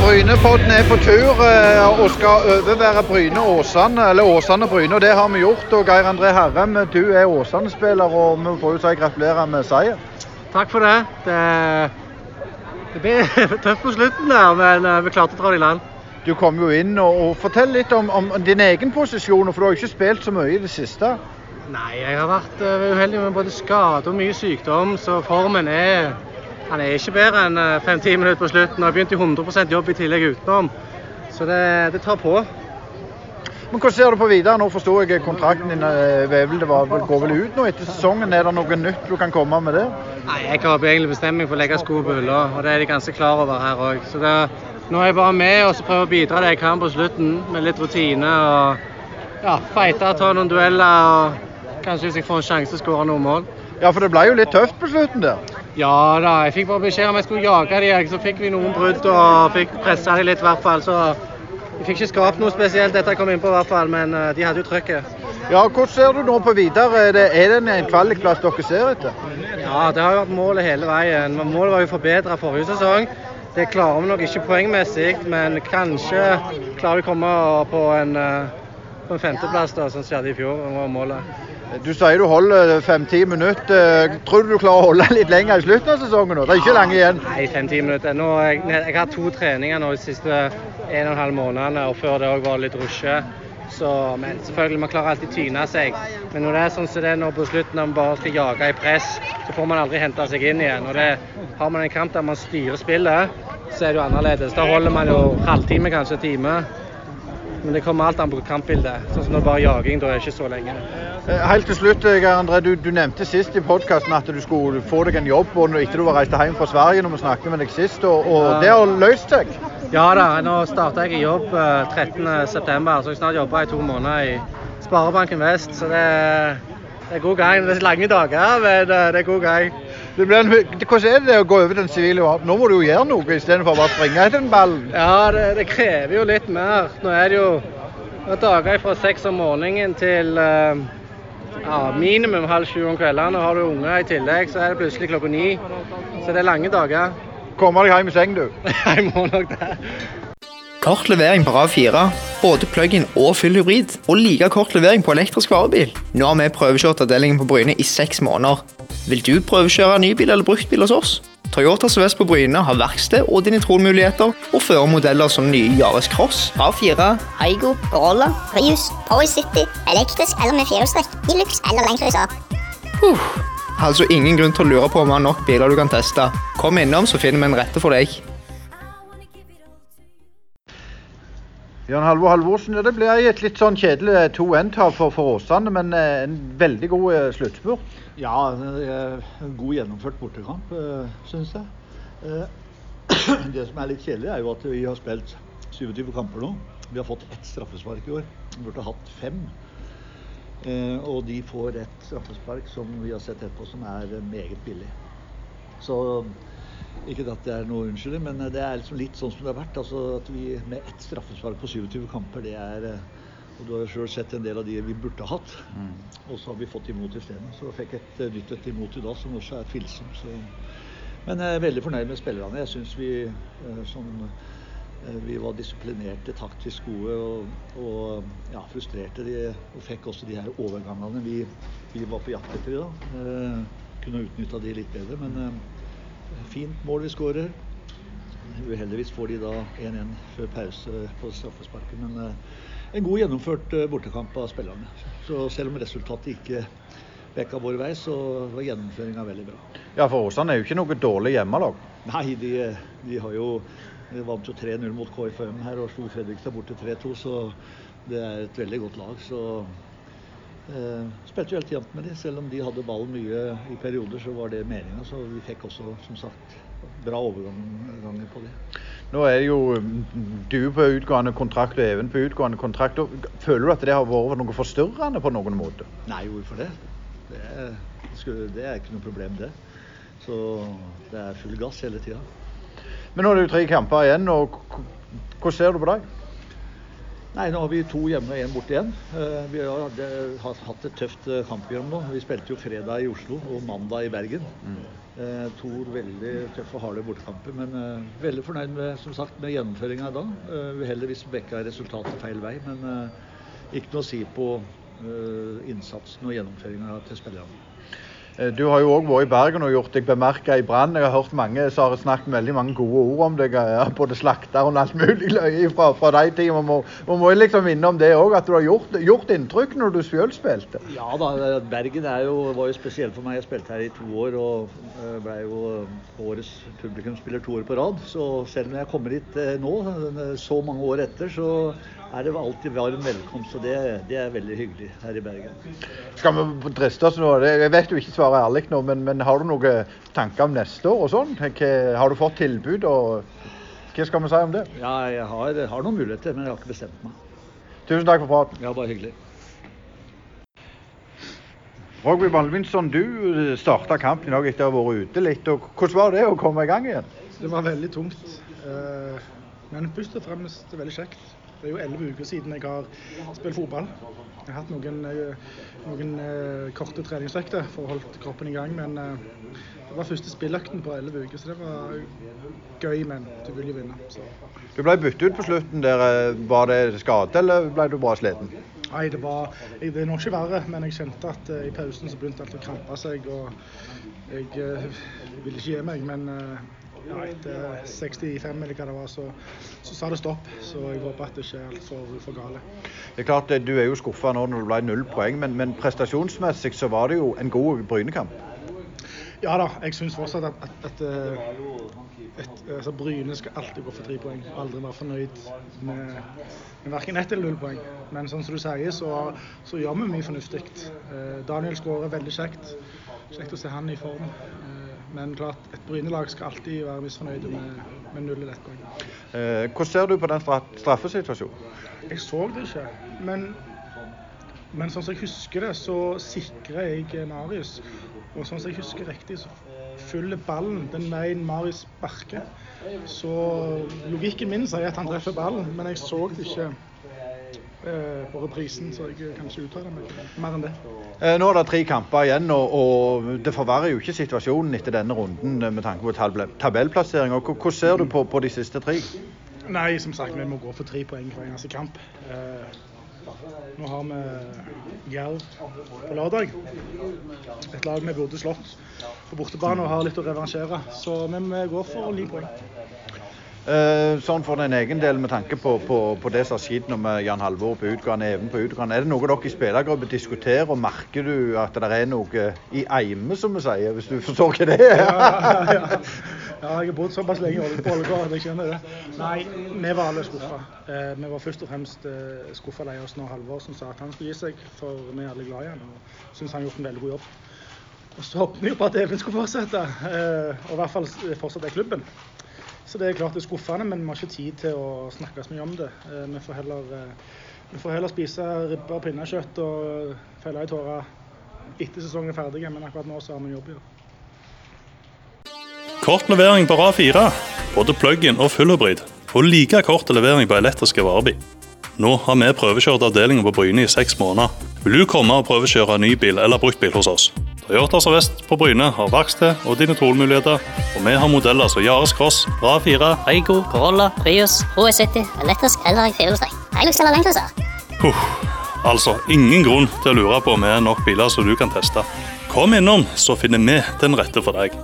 Brynepodden er på tur eh, og skal overvære Bryne Åsane, eller Åsane Bryne. og Det har vi gjort. og Geir André Herrem, du er Åsane-spiller, og vi får jo si gratulerer med seier. Takk for det. Det, det ble tøft på slutten der, men eh, vi klarte å dra det i land. Du kom jo inn, og, og Fortell litt om, om din egen posisjon, for du har jo ikke spilt så mye i det siste. Nei, jeg har vært uh, uheldig med både skade og mye sykdom, så formen er han er ikke bedre enn eh, fem-ti minutter på slutten. og har begynt i 100% jobb i tillegg utenom. Så det, det, tar på. Men Hvordan ser du på videre? Nå forsto jeg kontrakten din vevel, det var, går vel ut nå etter sesongen. Er det noe nytt du kan komme med det? Nei, Jeg har egentlig bestemt meg for å legge sko på hylla, og det er de ganske klar over her òg. Så det, nå er jeg bare med og så prøver å bidra det jeg kan på slutten, med litt rutine. og ja, Fighte, ta noen dueller og kanskje hvis jeg får en sjanse, skåre noen mål. Ja, for det ble jo litt tøft på slutten der. Ja da, jeg fikk bare beskjed om jeg skulle jage dem. Så fikk vi noen brudd og fikk pressa dem litt, i hvert fall. Så vi fikk ikke skapt noe spesielt dette jeg kom innpå, i hvert fall. Men eh, de hadde jo trøkket. Ja, Hvordan ser du nå på videre? Er det, er det en kvalikplass dere ser etter? Ja, det har jo vært målet hele veien. Målet var jo å forbedre forrige sesong. Det klarer vi nok ikke poengmessig, men kanskje klarer vi å komme på en, eh, på en femteplass, da, som skjedde i fjor. Var målet. Du sier du holder fem-ti minutter. Tror du du klarer å holde litt lenger i slutten av sesongen? nå? Det er ikke lenge igjen. Nei, fem-ti minutter. Nå, jeg, jeg, har to treninger nå de siste en og en halv månedene, og før det òg var litt rushe. Så, men selvfølgelig, man klarer alltid tyne seg. Men når det er sånn som det er nå på slutten, når man bare skal jage i press, så får man aldri hente seg inn igjen. Og det, Har man en kamp der man styrer spillet, så er det jo annerledes. Da holder man jo halvtime, kanskje time. Men det kommer alt an på kampbildet. Sånn som når bare jaging, da er det ikke så lenge. Eh, helt til slutt, Geir André, du, du nevnte sist i podkasten at du skulle få deg en jobb og etter du var reist hjem fra Sverige når vi snakket med deg sist, og, og ja. det har løst seg? Ja da, nå starta jeg i jobb 13.9, eh, så jeg snart jobba i to måneder i Sparebanken Vest. Så det, det er god gang. Det er lange dager, men det er god gang. Det en, hvordan er det å gå over den sivile verden? Nå må du jo gjøre noe istedenfor bare springe etter den ballen. Ja, det, det, krever jo litt mer. Nå er det jo dager fra seks om morgenen til uh, ja, minimum halv sju om kveldene. Har du unger i tillegg, så er det plutselig klokka ni. Så det er lange dager. Kommer deg hjem i seng, du. Jeg må nok det. Kort levering på RAV4, både plug-in og full hybrid, og like kort levering på elektrisk varebil. Nå har vi prøvekjørt avdelingen på Bryne i seks måneder. Vil du prøvekjøre ny bil eller bruktbil hos oss? Toyota Sørvest på Bryne har verksted og dinitronmuligheter, og fører modeller som nye Yaris Cross, A4, Aigo, Corolla, Prius, Power City, elektrisk eller med firehjulstrekk, Hilux eller Land Cruiser. Uh, altså ingen grunn til å lure på om vi har nok biler du kan teste. Kom innom, så finner vi en rette for deg. Jan Halvor Halvorsen, det ble et litt sånn kjedelig 2-1-tap for, for Åsane, men eh, en veldig god eh, sluttspurt? Ja, en god gjennomført bortekamp, eh, syns jeg. Det som er litt kjedelig, er jo at vi har spilt 27 kamper nå. Vi har fått ett straffespark i år. Vi burde hatt fem. Og de får et straffespark som vi har sett etterpå, som er meget billig. Så ikke at det er noe unnskyldning, men det er liksom litt sånn som det har vært. Altså at vi Med ett straffespark på 27 kamper, det er eh, og Du har jo sjøl sett en del av de vi burde hatt. Mm. Og så har vi fått imot i stedet. Så fikk et eh, nytt et imot i dag, som også er tvilsomt. Men jeg er veldig fornøyd med spillerne. Jeg syns vi eh, sånn, vi var disiplinerte, taktisk gode og, og ja, frustrerte. De, og fikk også de her overgangene vi, vi var på jakt etter i dag. Eh, kunne utnytta de litt bedre. men Fint mål vi skårer. Uheldigvis får de da 1-1 før pause på straffesparket. Men eh, en god gjennomført eh, bortekamp av spillerne. Så selv om resultatet ikke bekka vår vei, så var gjennomføringa veldig bra. Ja, for Åsane er jo ikke noe dårlig hjemmelag? Nei, de, de har jo de vant jo 3-0 mot KFM her og slo Fredrikstad borte 3-2, så det er et veldig godt lag. Så Eh, spilte jo helt jevnt med dem. Selv om de hadde ballen mye i perioder, så var det meninga. Så vi fikk også, som sagt, bra overganger på det. Nå er jo du på utgående kontrakt og Even på utgående kontrakt. Føler du at det har vært noe forstyrrende på noen måte? Nei, hvorfor det? Det er, det er ikke noe problem, det. Så det er full gass hele tida. Men nå er det jo tre kamper igjen. og Hvordan ser du på dem? Nei, nå har vi to hjemme og én borte igjen. Eh, Vi har hatt et tøft eh, kampprogram nå. Vi spilte jo fredag i Oslo og mandag i Bergen. Mm. To veldig tøffe og harde bortekamper. Men eh, veldig fornøyd med, som sagt, med gjennomføringa i dag. Eh, Uheldigvis Bekka resultatet feil vei, men eh, ikke noe å si på eh, innsatsen og gjennomføringa til spillerne. Eh, Du har jo òg vært i Bergen og gjort deg bemerka i Brann. Jeg har hørt mange som har snakket veldig mange gode ord om deg. eh, Både slakter og alt mulig fra, fra de tidene. Man må, må liksom innom det òg, at du har gjort, gjort inntrykk når du sjøl spilte. Ja da, Bergen er jo, var jo spesielt for meg. Jeg spilte her i to år og eh, ble jo årets publikumsspiller to år på rad. Så selv om jeg kommer hit eh, nå, eh, så mange år etter, så er det alltid varm velkomst. Og det, det er veldig hyggelig her i Bergen. Skal vi driste oss nå? Jeg vet du ikke svarer ærlig nå, men, men har du noen tanker om neste år og sånn? Har du fått tilbud, og hva skal vi si om det? Ja, jeg har, har noen muligheter, men jeg har ikke bestemt meg. Tusen takk for praten. Ja, bare hyggelig. Rogby Balvinsson, du starta kampen i dag etter å ha vært ute litt. og Hvordan var det å komme i gang igjen? Det var veldig tungt. eh, Men først og fremst veldig kjekt. Det er jo elleve uker siden jeg har spilt fotball. Jeg har hatt noen, eh, noen eh, korte treningsøkter for å holde kroppen i gang. Men eh, det var første spilløkten på elleve uker, så det var gøy. Men du vil jo vinne. Så. Du ble byttet ut på slutten. der. Var det skade, eller ble du bra sliten? Nei, det var jeg, Det er nok ikke verre, men jeg kjente at i pausen så begynte alt å krampe seg. Og jeg ville ikke gi meg, men ja, etter 65 eller hva det var, så, så sa det stopp. Så jeg håper at det ikke er altfor for gale. Det er klart, eh, Du er jo skuffa nå når det ble null poeng, men, men prestasjonsmessig så var det jo en god Brynekamp. Ja da, jeg syns fortsatt at, at, at eh, et, altså Bryne skal alltid gå for tre poeng. Aldri være fornøyd med, med verken ett eller null poeng. Men sånn som du sier, så, så gjør vi mye fornuftig. Eh, Daniel skårer veldig kjekt. Kjekt å se han i form. Men klart, et Bryne-lag skal alltid være misfornøyd med, med null eller ett poeng. Eh, hvordan ser du på den straffesituasjonen? Jeg så det ikke, men, men sånn som jeg husker det, så sikrer jeg Marius. Og sånn som jeg husker riktig, så følger ballen den veien Marius sparker. Så logikken min sier at han treffer ballen, men jeg så det ikke på reprisen, så jeg kan ikke uttale meg mer enn det. Eh, nå er det tre kamper igjen, og, og det forverrer jo ikke situasjonen etter denne runden eh, med tanke på tabell tabellplassering. Hvordan ser du på, på de siste tre? Nei, som sagt, vi må gå for tre poeng hver eneste kamp. Eh, nå har vi Jerv på lørdag. Et lag vi burde slått på bortebane og har litt å revansjere. Så vi må gå for ni poeng. Eh, sånn for den egen del med tanke på, på, på det som har skjedd med Jan Halvor på utgang, Even på utgang. Er det noe dere i spillergruppe diskuterer, og merker du at det er noe i eime, som vi sier, hvis du forstår hva det er? Ja, ja, ja. ja, jeg har bodd såpass lenge i Ålgård at jeg skjønner det. Nei, vi var alle skuffa. Eh, vi var først og fremst eh, skuffa lei oss når Halvorsen sa at han skulle gi seg, for vi er alle glad i han og syns han har gjort en veldig god jobb. Og så håpet vi jo på at Even skulle fortsette, eh, og i hvert fall fortsette i klubben. Så det er klart det er skuffende, men vi har ikke tid til å snakke så mye om det. Eh, Vi får heller, eh, vi får heller spise ribbe og pinnekjøtt og felle i tårer etter sesongen er ferdig, men akkurat nå så har vi jobb å gjøre. Kort levering på RA4, både plug-in og fullhybrid, og like kort levering på elektriske varebil. Nå har vi prøvekjørt avdelingen på Bryne i seks måneder. Vil du komme og prøvekjøre ny bil eller bruktbil hos oss? Toyota Sør-Vest på Bryne har verksted og digitalmuligheter, og vi har modeller som Yaris Cross, Bra 4, Eigo, Corolla, Prius, HS70, elektrisk eller i firehjulstrekk. Hilux eller Landcruiser. Puh, altså ingen grunn til å lure på om vi er nok biler som du kan teste. Kom innom, så finner vi den rette for deg.